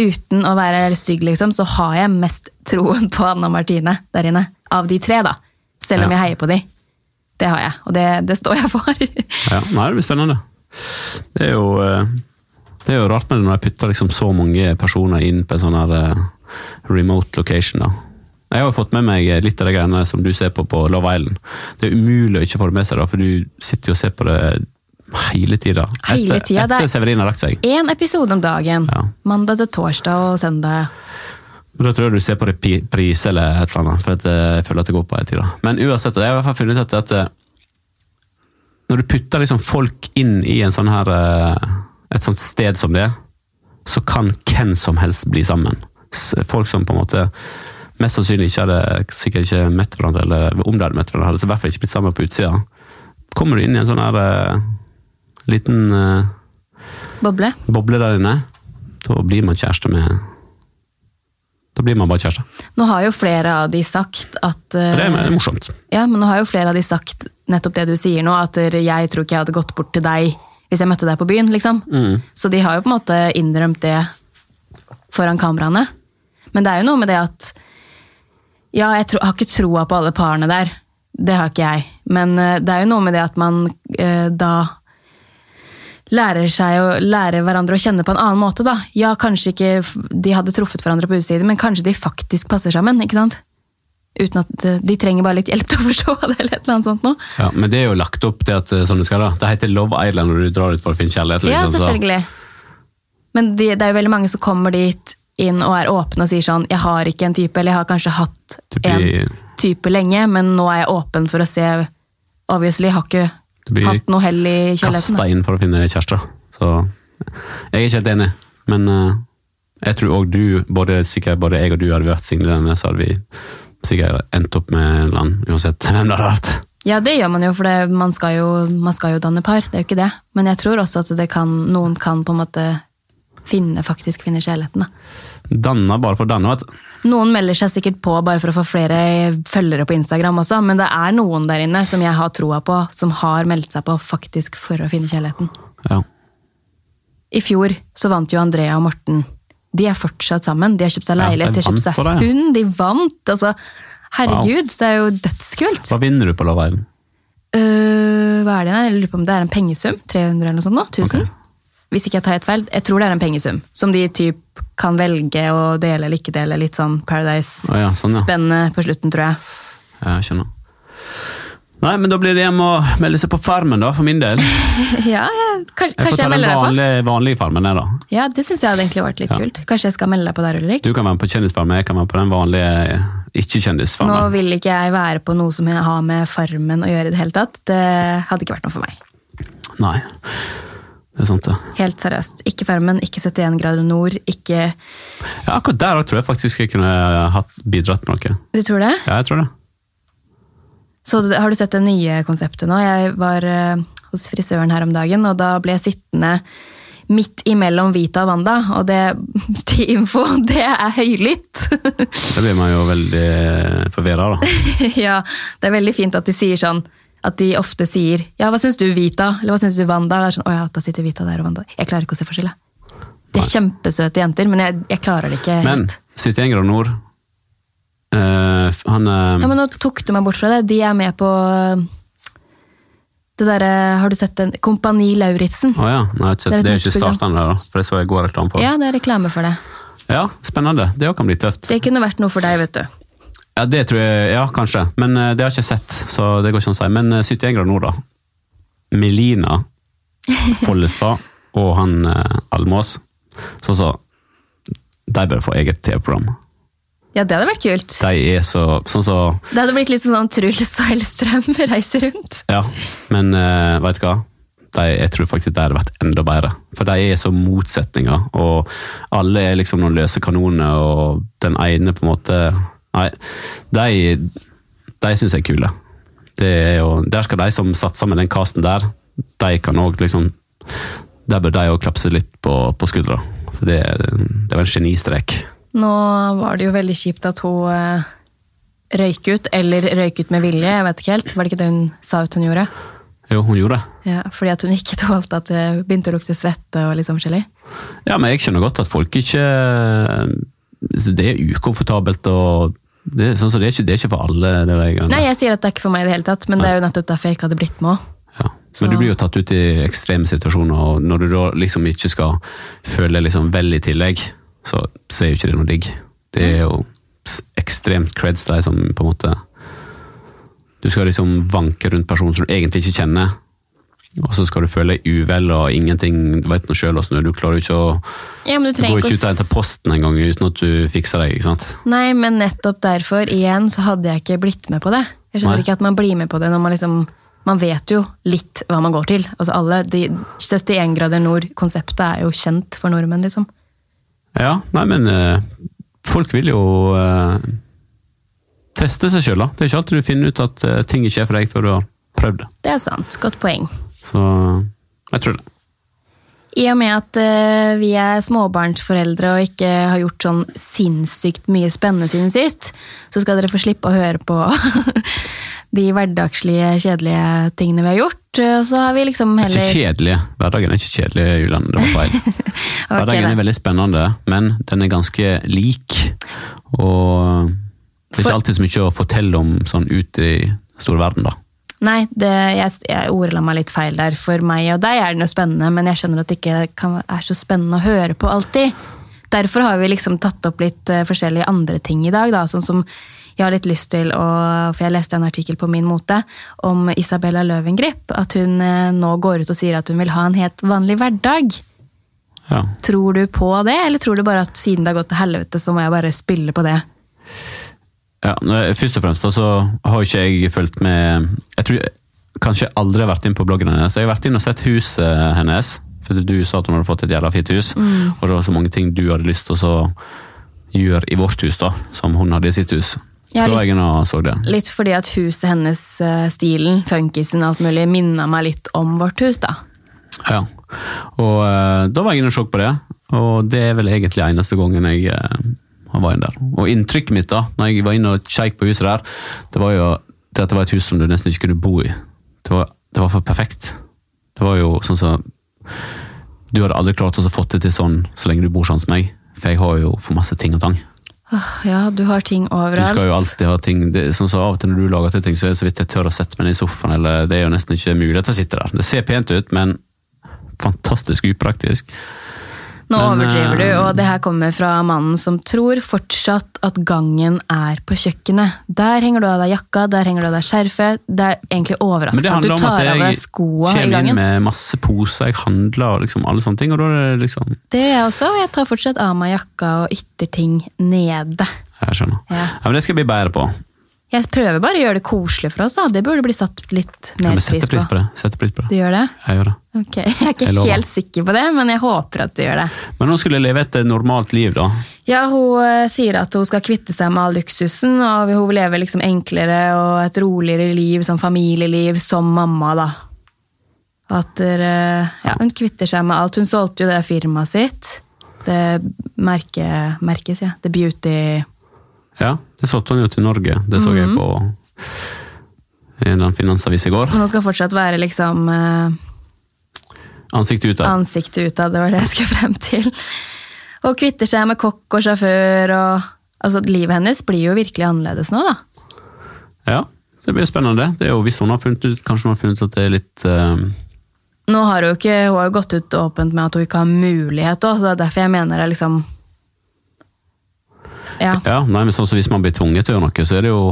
uten å være stygg, liksom, så har jeg mest troen på Anna Martine der inne. Av de tre, da. Selv om Ja. jeg heier på de. Det har jeg, og det, det står jeg for. Ja, nei, det blir spennende. Det er jo, eh, det er jo rart med det når jeg putter liksom så mange personer inn på en sånn her remote location. da. Jeg har fått med meg litt av de greiene som du ser på på Love Island. Det er umulig å ikke få det med seg, da, for du sitter jo og ser på det hele tida. Hele Etter, tida, er- etter Severin har lagt seg. Én episode om dagen. Ja. Mandag til torsdag og søndag. Men Da tror jeg du ser på reprise eller et eller annet, for eh, jeg føler at det går på en tid. da. Men uansett, jeg har i hvert fall funnet ut at, eh, når du putter liksom folk inn i en sånn her, eh, et sånt sted som det, så kan hvem som helst bli sammen. Folk som på en måte mest sannsynlig ikke hadde sikkert ikke møtt hverandre, eller om de hadde møtt hverandre, hadde så i hvert fall ikke blitt sammen på utsida. Kommer du inn i en sånn her uh, liten uh, Boble. boble der inne, da blir man kjæreste med Da blir man bare kjæreste. Nå har jo flere av de sagt at uh, Det er morsomt. Ja, men nå har jo flere av de sagt nettopp det du sier nå, at jeg tror ikke jeg hadde gått bort til deg hvis jeg møtte deg på byen, liksom. Så de har jo på en måte innrømt det foran kameraene. Men det er jo noe med det at Ja, jeg, tro, jeg har ikke troa på alle parene der. Det har ikke jeg. Men eh, det er jo noe med det at man eh, da lærer seg å lære hverandre å kjenne på en annen måte. da. Ja, kanskje ikke de hadde truffet hverandre på utsiden, men kanskje de faktisk passer sammen. ikke sant? Uten at eh, de trenger bare litt hjelp til å forstå det, eller et eller annet sånt noe. Ja, men det er jo lagt opp til at eh, sånn det skal da. Det heter Love Island når du drar ut for å finne kjærlighet. Ja, liksom, så- selvfølgelig. Men de, det er jo veldig mange som kommer dit inn og er åpne og sier sånn Jeg har ikke en type, eller jeg har kanskje hatt blir- en type lenge, men nå er jeg åpen for å se Obviously, jeg har ikke hatt noe hell i kjærligheten. kasta da. inn for å finne kjærester. Så jeg er ikke helt enig, men uh, jeg tror òg du, både, sikkert både jeg og du hadde vært single så hadde vi sikkert endt opp med annen, uansett hvem det hadde vært. Ja, det gjør man jo, for det, man, skal jo, man skal jo danne par. Det er jo ikke det. Men jeg tror også at det kan, noen kan på en måte finne, faktisk finne kjærligheten. da. Danna bare for danna, vet du. Noen melder seg sikkert på bare for å få flere følgere på Instagram også, men det er noen der inne som jeg har troa på, som har meldt seg på faktisk for å finne kjærligheten. Ja. I fjor så vant jo Andrea og Morten. De er fortsatt sammen. De har kjøpt seg leilighet, de de har kjøpt seg hund, de vant! Altså, herregud, det er jo dødskult! Hva vinner du på Love Island? Uh, hva er det? Jeg lurer på om det er en pengesum? 300 eller noe sånt nå? 1000? Ok. Hvis ikke jeg tar helt feil. Jeg tror det er en pengesum. Som de typ kan velge å dele eller ikke dele. Litt sånn Paradise-spennende ja, sånn ja. på slutten, tror jeg. Jeg skjønner. Nei, men da blir det hjem å melde seg på Farmen, da, for min del. ja, ja. Kanskje, Jeg får kanskje ta jeg den melder deg på? vanlige, vanlige Farmen, jeg, da. Ja, Det syns jeg hadde egentlig vært litt Ja. kult. Kanskje jeg skal melde deg på der, Ulrik? Du kan være med på Kjendisfarmen, jeg kan være på den vanlige ikke-kjendisfarmen. Nå vil ikke jeg være på noe som jeg har med Farmen å gjøre i det hele tatt. Det hadde ikke vært noe for meg. Nei, det er sant ja. Helt seriøst. Ikke Farmen, ikke 71 grader nord, ikke Ja, akkurat der tror jeg faktisk jeg kunne hatt bidratt med noe. Du tror det? Ja, jeg tror det. Så har du sett det nye konseptet nå? Jeg var eh, hos frisøren her om dagen, og da ble jeg sittende midt imellom Vita og Wanda, og det til info, det er høylytt! Da blir man jo veldig forvirra, da. ja, det er veldig fint at de sier sånn, at de ofte sier ja, hva syns du Vita, eller hva syns du Wanda? Det er sånn, å ja, da sitter Vita der og Wanda. Jeg klarer ikke å se forskjell. De er kjempesøte jenter, men jeg, jeg klarer det ikke Men helt. 71 grader nord uh, Han uh, Ja, men nå tok du meg bort fra det. De er med på det derre Har du sett den? Kompani Lauritzen. Å ja, nei, jeg har sett- Det er det er ikke starten starta ennå, for det så jeg god reklame på. Ja, det er reklame for det. Ja, spennende. Det òg kan bli tøft. Det kunne vært noe for deg, vet du. Ja, det tror jeg, ja, kanskje. Men uh, det har jeg ikke sett, så det går ikke an å si. Men uh, 71 grader nord, da. Melina Follestad og han uh, Almås. Så så, de bør få eget TV-program. Ja, det hadde vært kult. De er så Sånn så Det hadde blitt litt sånn Truls og Hellstrøm reiser rundt. Ja, men uh, veit du hva? De, jeg tror faktisk det hadde vært enda bedre. For de er så motsetninger, og alle er liksom noen løse kanoner, og den ene på en måte Nei, de, de syns jeg er kule. Det er jo, der skal de som satser med den casten der, de kan òg liksom Der bør de òg klapse litt på, på skuldra. For det, det var en genistrek. Nå var det jo veldig kjipt at hun eh, røyk ut, eller røyk ut med vilje, jeg vet ikke helt. Var det ikke det hun sa at hun gjorde? Jo, hun gjorde det. Ja, fordi at hun ikke tålte at det begynte å lukte svette og litt sånn forskjellig. Ja, men jeg skjønner godt at folk ikke Det er ukomfortabelt og det, sånn, så det, er ikke, det er ikke for alle. det der greiene. Nei, jeg sier at det er ikke for meg i det hele tatt, men det er jo nettopp derfor jeg ikke hadde blitt med òg. Ja. Så- Men du blir jo tatt ut i ekstreme situasjoner, og når du da liksom ikke skal føle liksom vel i tillegg, så, så er jo ikke det noe digg. Det er jo ekstremt creds de som på en måte Du skal liksom vanke rundt personen som du egentlig ikke kjenner, og så skal du føle deg uvel og ingenting Du vet nå sjøl åssen du er. Du klarer jo ikke å Ja, men du Du går ikke ut og henter posten engang uten at du fikser deg, ikke sant? Nei, men nettopp derfor, igjen, så hadde jeg ikke blitt med på det. Jeg skjønner Nei. ikke at man blir med på det når man liksom Man vet jo litt hva man går til. Altså alle, de 71 grader nord-konseptet er jo kjent for nordmenn, liksom. Ja, nei, men eh, folk vil jo eh, teste seg sjøl, da. Det er ikke alltid du finner ut at eh, ting ikke er for deg før du har prøvd det. Det er sant. Godt poeng. Så jeg tror det. I og med at eh, vi er småbarnsforeldre og ikke har gjort sånn sinnssykt mye spennende siden sist, så skal dere få slippe å høre på de hverdagslige, kjedelige tingene vi har gjort. Og så har vi liksom er heller ikke kjedelige. Hverdagen er ikke kjedelig, Julian. Det var feil. Hverdagen er veldig spennende, men den er ganske lik. Og det er ikke alltid så mye å fortelle om sånn ut i store verden, da. Nei, det, jeg, jeg ordla meg litt feil der. For meg og deg er den jo spennende, men jeg skjønner at det ikke kan, er så spennende å høre på alltid. Derfor har vi liksom tatt opp litt uh, forskjellige andre ting i dag. Da, sånn som jeg har litt lyst til å For jeg leste en artikkel på Min Mote om Isabella Løvengrip. At hun uh, nå går ut og sier at hun vil ha en helt vanlig hverdag. Ja. Tror du på det, eller tror du bare at siden det har gått til helvete, så må jeg bare spille på det? Ja, Først og fremst så har ikke jeg fulgt med Jeg tror kanskje aldri har vært inn på bloggen hennes. Jeg har vært inn og sett huset hennes. For du sa at hun hadde fått et jævla fint hus, Mm. og det var så mange ting du hadde lyst til å gjøre i vårt hus, da, som hun hadde i sitt hus. Ja, litt-. Litt fordi at huset hennes, eh, stilen, funkisen, alt mulig, minna meg litt om vårt hus, da. Ja. Og eh, da var jeg inne og så på det, og det er vel egentlig eneste gangen jeg var inne der. Og inntrykket mitt da, når jeg var inne og kjekk på huset der, det var jo det at det var et hus som du nesten ikke kunne bo i. Det var, det var for perfekt. Det var jo sånn som Du hadde aldri klart å få det til sånn så lenge du bor sånn som meg, for jeg har jo for masse ting og tang. Ja, du har ting overalt. Du skal jo alltid ha ting, det, sånn så Av og til når du lager til ting, så er det så vidt jeg tør å sette meg ned i sofaen. eller Det er jo nesten ikke mulighet til å sitte der. Det ser pent ut, men fantastisk upraktisk. Nå Men, overdriver du, eh, og det her kommer fra mannen som tror fortsatt at gangen er på kjøkkenet. Der henger du av deg jakka, der henger du av deg skjerfet. Det er egentlig Men det overraskende at handler du om at av deg jeg skoa i kommer inn gangen. med masse poser, jeg handler og liksom alle sånne ting, og da er det liksom Det gjør jeg også, og jeg tar fortsatt av meg jakka og ytterting nede. Jeg skjønner. Ja. Ja, men det skal jeg bli bedre på. Jeg prøver bare å gjøre det koselig for oss, da. Det burde bli satt litt Ja, mer men pris, pris på. det. Sette pris på det. Du gjør det? Jeg gjør det. Ok, Jeg er ikke Jeg helt sikker på det, men jeg håper at du gjør det. Men hun skulle leve et normalt liv, da. Ja, Hun eh, sier at hun skal kvitte seg med all luksusen, og hun vil leve liksom enklere og et roligere liv, som familieliv, som mamma. da. At eh, ja, Hun kvitter seg med alt. Hun solgte jo det firmaet sitt. Det merke, merkes, ja. The Beauty Ja, det solgte han jo til Norge. Det så Mhm. jeg på i en finansavis i går. Men han skal fortsatt være liksom uh, Ansiktet utad. ansiktet utad, det var det jeg skulle frem til. Og kvitter seg med kokk og sjåfør og Altså, livet hennes blir jo virkelig annerledes nå, da. Ja, det blir spennende. Det er jo hvis hun har funnet ut, Kanskje hun har funnet ut at det er litt uh, Nå har hun jo ikke, hun har jo gått ut åpent med at hun ikke har mulighet òg, så det er derfor jeg mener det er liksom Ja, Ja, nei, men sånn som Hvis man blir tvunget til å gjøre noe, så er det jo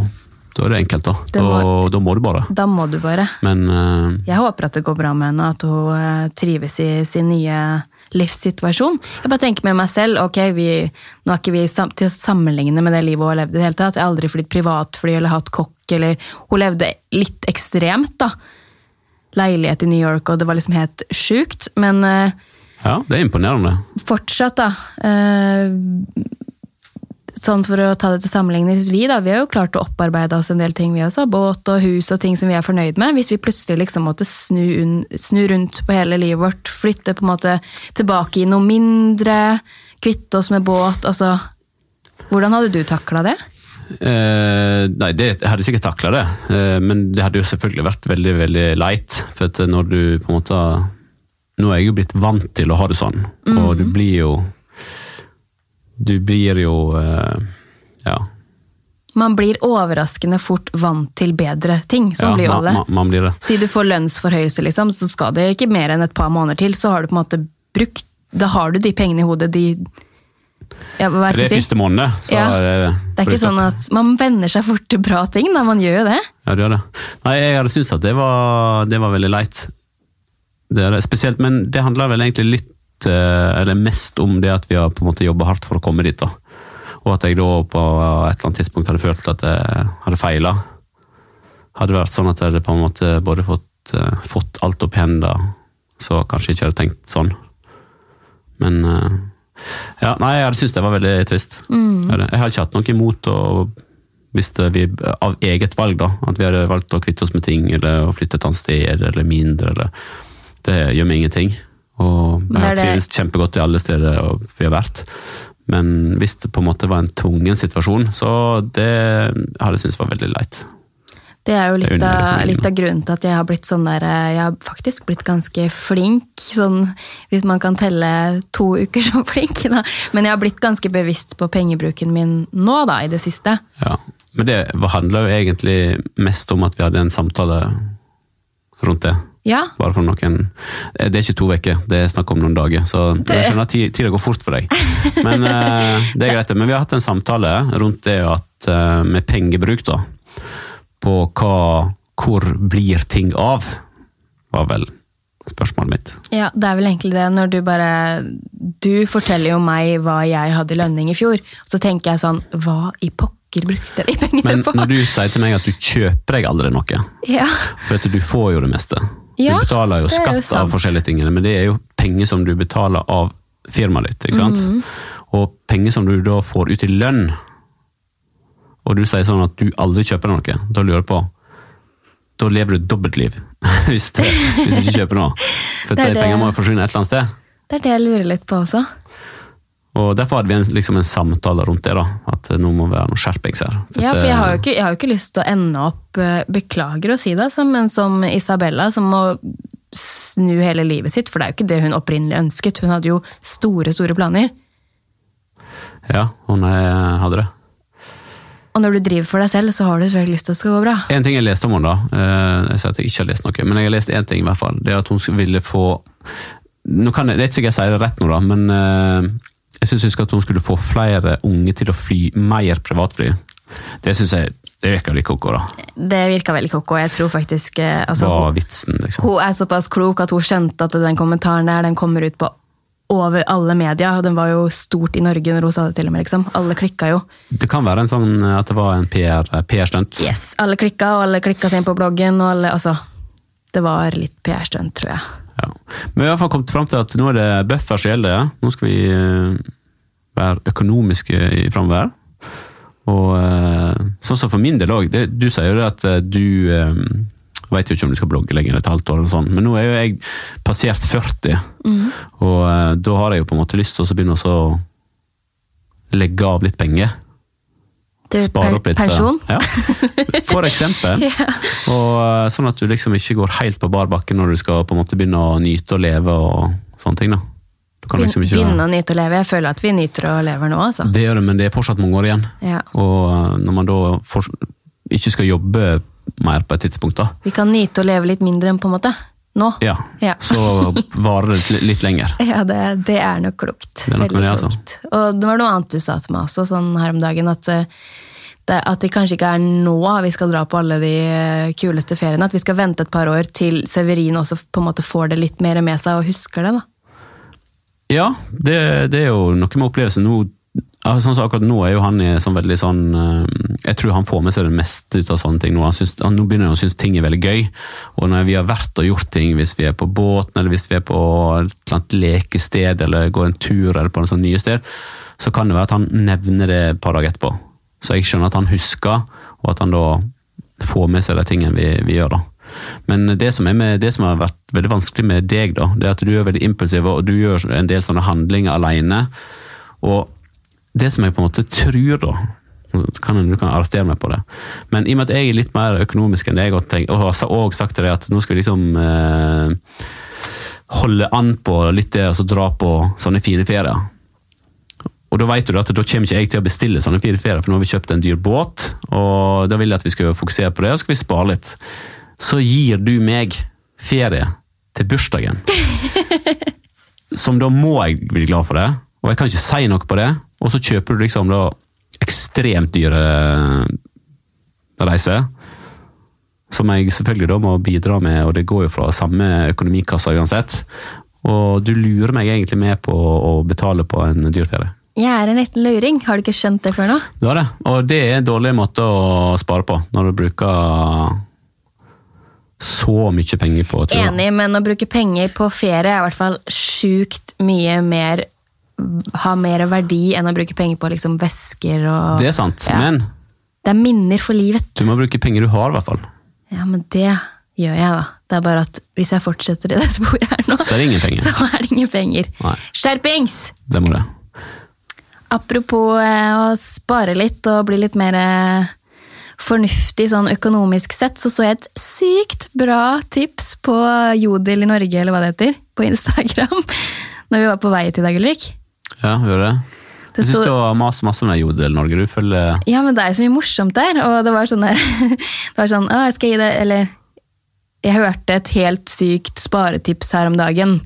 da er det enkelt. Da Det må- Da, da må du bare. da må du bare. Men uh, Jeg håper at det går bra med henne, at hun uh, trives i sin nye livssituasjon. Jeg bare tenker med meg selv, ok, vi, nå er ikke vi sam til å sammenligne med det livet hun har levd i det hele tatt. Jeg har aldri flydd privatfly eller hatt kokk, eller Hun levde litt ekstremt, da. Leilighet i New York, og det var liksom helt sjukt. Men uh, ja, det er imponerende. fortsatt, da. Sånn for å ta det til sammenligning, vi da, vi har jo klart å opparbeide oss en del ting, vi også. Båt og hus og ting som vi er fornøyd med. Hvis vi plutselig liksom måtte snu, un- snu rundt på hele livet vårt, flytte på en måte tilbake i noe mindre, kvitte oss med båt, altså Hvordan hadde du takla det? Eh, nei, det, jeg hadde sikkert takla det, eh, men det hadde jo selvfølgelig vært veldig veldig leit. For at når du på en måte Nå er jeg jo blitt vant til å ha det sånn, og du blir jo Du blir jo eh, Ja. Man blir overraskende fort vant til bedre ting. Sånn ja blir jo alle. man, man blir det. Si du får lønnsforhøyelse, liksom, så skal det ikke mer enn et par måneder til, så har du på en måte brukt Da har du de pengene i hodet, de ja, Det er si? første måned, så Ja, det Det er ikke sånn at man venner seg fort til bra ting, da. Man gjør jo det. Ja, det gjør det. Nei, jeg hadde syntes at det var, det var veldig leit. Det det. Spesielt, men det handler vel egentlig litt, eller mest om det at vi har på en måte jobba hardt for å komme dit. da. Og at jeg da på et eller annet tidspunkt hadde følt at jeg hadde feila. Hadde det vært sånn at jeg hadde på en måte både fått, eh, fått alt opp i hendene, så kanskje ikke hadde tenkt sånn. Men eh, ja, nei, jeg hadde syntes det var veldig trist. Jeg hadde- Jeg har ikke hatt noe imot å hvis vi, av eget valg, da, at vi hadde valgt å kvitte oss med ting, eller å flytte et annet sted, eller mindre, eller Det gjør meg ingenting. Jeg har trivdes kjempegodt i alle steder vi har vært. Men hvis det på en måte var en tvungen situasjon, så det hadde jeg syntes var veldig leit. Det er jo litt jeg av, litt av grunnen til at jeg har blitt sånn der eh, Jeg har faktisk blitt ganske flink, sånn hvis man kan telle to uker som flink, da. Men jeg har blitt ganske bevisst på pengebruken min nå, da, i det siste. Ja. Men det handla jo egentlig mest om at vi hadde en samtale rundt det. Ja, Bare for noen Det er ikke to uker, det er snakk om noen dager. Så jeg skjønner at ti- tida går fort for deg. Men eh, det er greit. Men vi har hatt en samtale rundt det at eh, med pengebruk, da. På hva Hvor blir ting av? Var vel spørsmålet mitt. ja, det er vel egentlig det når du bare Du forteller jo meg hva jeg hadde i lønning i fjor, så tenker jeg sånn Hva i pokker brukte de pengene Men på? når du sier til meg at du kjøper deg aldri noe, Ja, for at du får jo det meste. Ja, du betaler jo er jo skatt av forskjellige ting, men det er jo penger som du betaler av firmaet ditt. ikke sant? Mm. Og penger som du da får ut i lønn, og du sier sånn at du aldri kjøper noe, da lurer jeg på Da lever du dobbeltliv, hvis, det, hvis du ikke kjøper noe. For de pengene må jo forsvinne et eller annet sted. det er det jeg lurer litt på også. Og Derfor hadde vi en, liksom en samtale rundt det, da, at nå må være noe skjerpings her. Ja, for jeg har, eh, jo ikke, jeg har jo ikke lyst til å ende opp eh, Beklager å si det, men som Isabella, som må snu hele livet sitt. For det er jo ikke det hun opprinnelig ønsket. Hun hadde jo store, store planer. Ja, hun eh, hadde det. Og når du driver for deg selv, så har du selvfølgelig lyst til at det skal gå bra. En ting jeg leste om henne, da, eh, jeg sier at jeg ikke har lest noe, men jeg har lest én ting i hvert fall. Det er at hun ville få nå kan jeg, Det er ikke sikkert jeg sier det rett nå, da, men eh, jeg syns husker at hun skulle få flere unge til å fly mer privatfly. Det syns jeg det virker litt koko, da. Det virka veldig koko. Jeg tror faktisk eh, altså, Hva vitsen, liksom? hun er såpass klok at hun skjønte at den kommentaren der den kommer ut på over alle media. og Den var jo stort i Norge når hun sa det til og med. liksom. Alle klikka jo. Det kan være en sånn eh, at det var en PR-stunt. Yes, Alle klikka, og alle klikka seg inn på bloggen. og alle, altså, Det var litt PR-stunt, tror jeg. Ja. Men vi har i hvert fall kommet fram til at nå er det buffer som gjelder. Nå skal vi eh, være økonomiske i framover. Og eh, sånn som for min del òg. Du sier jo det at eh, du eh, vet jo ikke om du skal blogge lenger et halvt år, eller sånn, men nå er jo jeg passert 40, og eh, da har jeg jo på en måte lyst til å begynne å legge av litt penger. Spare opp litt. eh, Pensjon? Ja. For eksempel. Og eh, sånn at du liksom ikke går helt på bar bakke når du skal på en måte begynne å nyte og leve og sånne ting. da. Liksom ikke... Begynne å nyte å leve. Jeg føler at vi nyter å leve nå, altså. Det gjør det, men det er fortsatt mange år igjen. Ja. Og eh, når man da for, ikke skal jobbe mer på et tidspunkt, da, Vi kan nyte å leve litt mindre enn på en måte. Nå. ja, Ja. så varer det litt- lenger. Ja, det, det er nok klokt. Det er nok det, altså. klokt. Og det var noe annet du sa til meg også sånn her om dagen, at, eh, det, at det kanskje ikke er nå vi skal dra på alle de eh, kuleste feriene. At vi skal vente et par år til Severin også på en måte får det litt mer med seg og husker det. da. Ja, det, det er jo noe med opplevelsen. Nå, ja, sånn så akkurat nå er jo han i sånn veldig sånn eh, Jeg tror han får med seg det meste ut av sånne ting nå. Han synes, han, nå begynner han å synes ting er veldig gøy. Og når vi har vært og gjort ting, hvis vi er på båten, eller hvis vi er på et eller lekested, eller går en tur, eller på en sånn nye sted, så kan det være at han nevner det et par dager etterpå. Så jeg skjønner at han husker, og at han da får med seg de tingene vi, vi gjør. da. Men det som, med, det som har vært veldig vanskelig med deg, da, det er at du er veldig impulsiv, og du gjør en del sånne handlinger alene. Og det som jeg på en måte tror, da kan, Du kan arrestere meg på det, men i og med at jeg er litt mer økonomisk enn deg, og, tenk, og har også sagt til deg at nå skal vi liksom eh, holde an på litt det, altså dra på sånne fine ferier. Og da vet du at da kommer ikke jeg til å bestille sånne fire ferier, for nå har vi kjøpt en dyr båt, og da vil jeg at vi skal fokusere på det, og så skal vi spare litt. Så gir du meg ferie til bursdagen. Som da må jeg bli glad for det, og jeg kan ikke si noe på det, og så kjøper du liksom da ekstremt dyre reiser. Som jeg selvfølgelig da må bidra med, og det går jo fra samme økonomikassa uansett. Og du lurer meg egentlig med på å betale på en dyr ferie. Jeg er en liten luring, har du ikke skjønt det før nå? Du har det, og det er en dårlig måte å spare på, når du bruker så mye penger på tur. Enig, men å bruke penger på ferie er i hvert fall sjukt mye mer Har mer verdi enn å bruke penger på liksom vesker og Det er sant, Ja. men Det er minner for livet. du må bruke penger du har, i hvert fall. Ja, men det gjør jeg, da. Det er bare at hvis jeg fortsetter i det sporet her nå, Så er det ingen penger. så er det ingen penger. Nei. Skjerpings! Det må det. Apropos eh, å spare litt og bli litt mer eh, fornuftig sånn økonomisk sett, så så jeg et sykt bra tips på Jodel i Norge, eller hva det heter, på Instagram, når vi var på vei til deg, Ulrik. Ja, gjør det. Det Jeg syns det var masse, masse med Jodel Norge. Du følger Ja, men det er jo så mye morsomt der, og det var sånn der Det var sånn, å, jeg skal gi det, eller Jeg hørte et helt sykt sparetips her om dagen.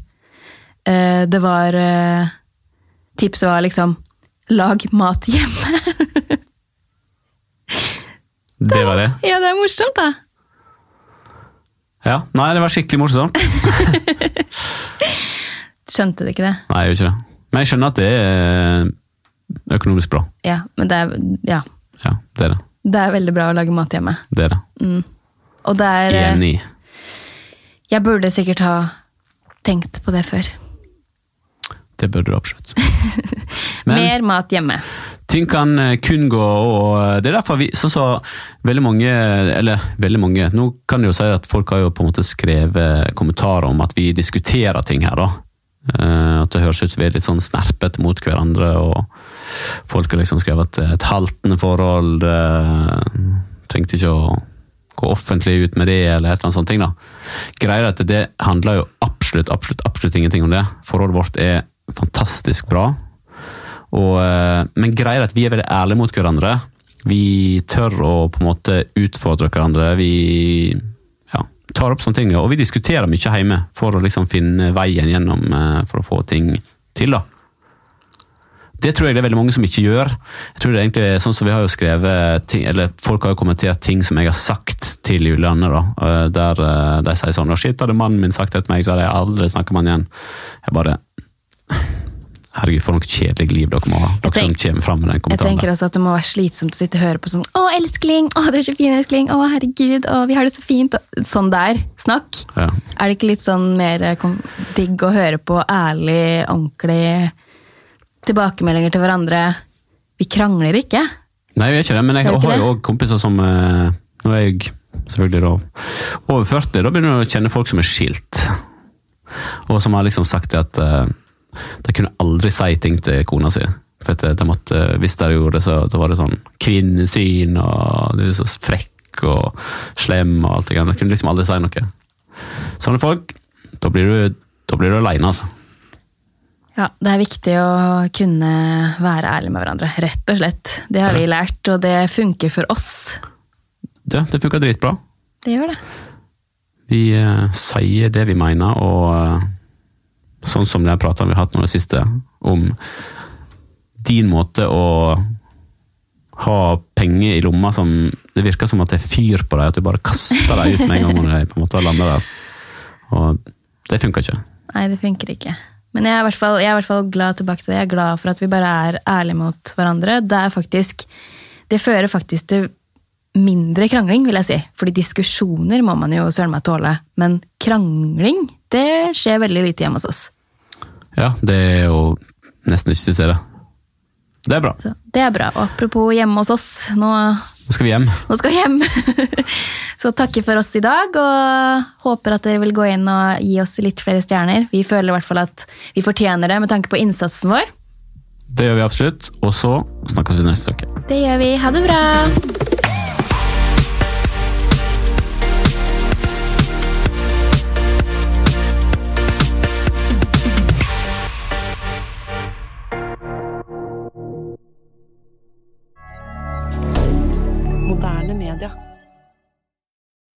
Eh, Det var eh, Tipset var liksom Lag mat hjemme. Det var det? ja, det er morsomt, da. Ja. Nei, det var skikkelig morsomt. Skjønte du ikke det? Nei, jeg gjør ikke det. Men jeg skjønner at det er økonomisk bra. Ja, men det er, ja, Ja, det er det. det er veldig bra å lage mat hjemme. Det er det. Og det er eh, Enig. Jeg burde sikkert ha tenkt på det før. Det bør du absolutt. Mer mat hjemme. ting kan eh, kun gå, og eh, det er derfor vi sånn så veldig mange, eller veldig mange Nå kan jeg jo si at folk har jo på en måte skrevet kommentarer om at vi diskuterer ting her, da. Eh, At det høres ut som vi er litt sånn snerpete mot hverandre, og folk har liksom skrevet at et haltende forhold eh, Trengte ikke å gå offentlig ut med det, eller et eller annet sånt. ting da. Greia er at det handler jo absolutt, absolutt, absolutt ingenting om det. Forholdet vårt er fantastisk bra. Og, eh, men greia er at vi er veldig ærlige mot hverandre. Vi tør å på en måte utfordre hverandre. Vi tar opp sånne ting, og vi diskuterer mye hjemme for å liksom finne veien gjennom eh, for å få ting til. da. Det tror jeg det er veldig mange som ikke gjør. Jeg tror det er egentlig sånn som vi har jo skrevet ting, eller Folk har jo kommentert ting som jeg har sagt til Julianne, da, eh, der eh, de sier sånn 'Shit, hadde mannen min sagt det til meg, så hadde jeg aldri snakka med han igjen'. Jeg bare Herregud, for noe kjedelig liv dere må ha, dere som tenk- kommer fram med den kommentaren. Jeg tenker også at det må være slitsomt å sitte og høre på sånn 'Å, elskling! Å, du er så fin, elskling! Å, herregud! Å, vi har det så fint!' Sånn der snakk. Ja. Er det ikke litt sånn mer eh, digg å høre på ærlig, ordentlig tilbakemeldinger til hverandre? Vi krangler ikke. Nei, vi gjør ikke det, men jeg har jo òg kompiser som eh, Nå er jeg selvfølgelig da over 40, da begynner du å kjenne folk som er skilt. Og som har liksom sagt det at eh, de kunne aldri si ting til kona si. For at de måtte, hvis de gjorde det, så, så var det sånn kvinnesyn, og du er så frekk og slem og alt det greiene. De kunne liksom aldri si noe. Sånne folk, da blir du, da blir du aleine, altså. Ja, Det er viktig å kunne være ærlig med hverandre, rett og slett. Det har vi lært, og det funker for oss. Det, det funker dritbra. Det gjør det. Vi uh, sier det vi mener, og eh, sånn som den praten vi har hatt nå det siste, om din måte å ha penger i lomma som Det virker som at det er fyr på deg, at du bare kaster deg ut med en gang når de på en måte lander der. Og det funker ikke. Nei, det funker ikke. Men jeg er, i fall, jeg er i hvert fall glad tilbake til det. Jeg er glad for at vi bare er ærlige mot hverandre. Det er faktisk Det fører faktisk til mindre krangling, vil jeg si. Fordi diskusjoner må man jo søren meg tåle. Men krangling, det skjer veldig lite hjemme hos oss. Ja, det er jo nesten ikke til det. Det er bra. Så det er bra. Og apropos hjemme hos oss, nå, Nå skal vi hjem. nå skal vi hjem. Så takker for oss i dag, og håper at dere vil gå inn og gi oss litt flere stjerner. Vi føler i hvert fall at vi fortjener det med tanke på innsatsen vår. Det gjør vi absolutt. Og så snakkes vi neste uke. Det gjør vi. Ha det bra! regarder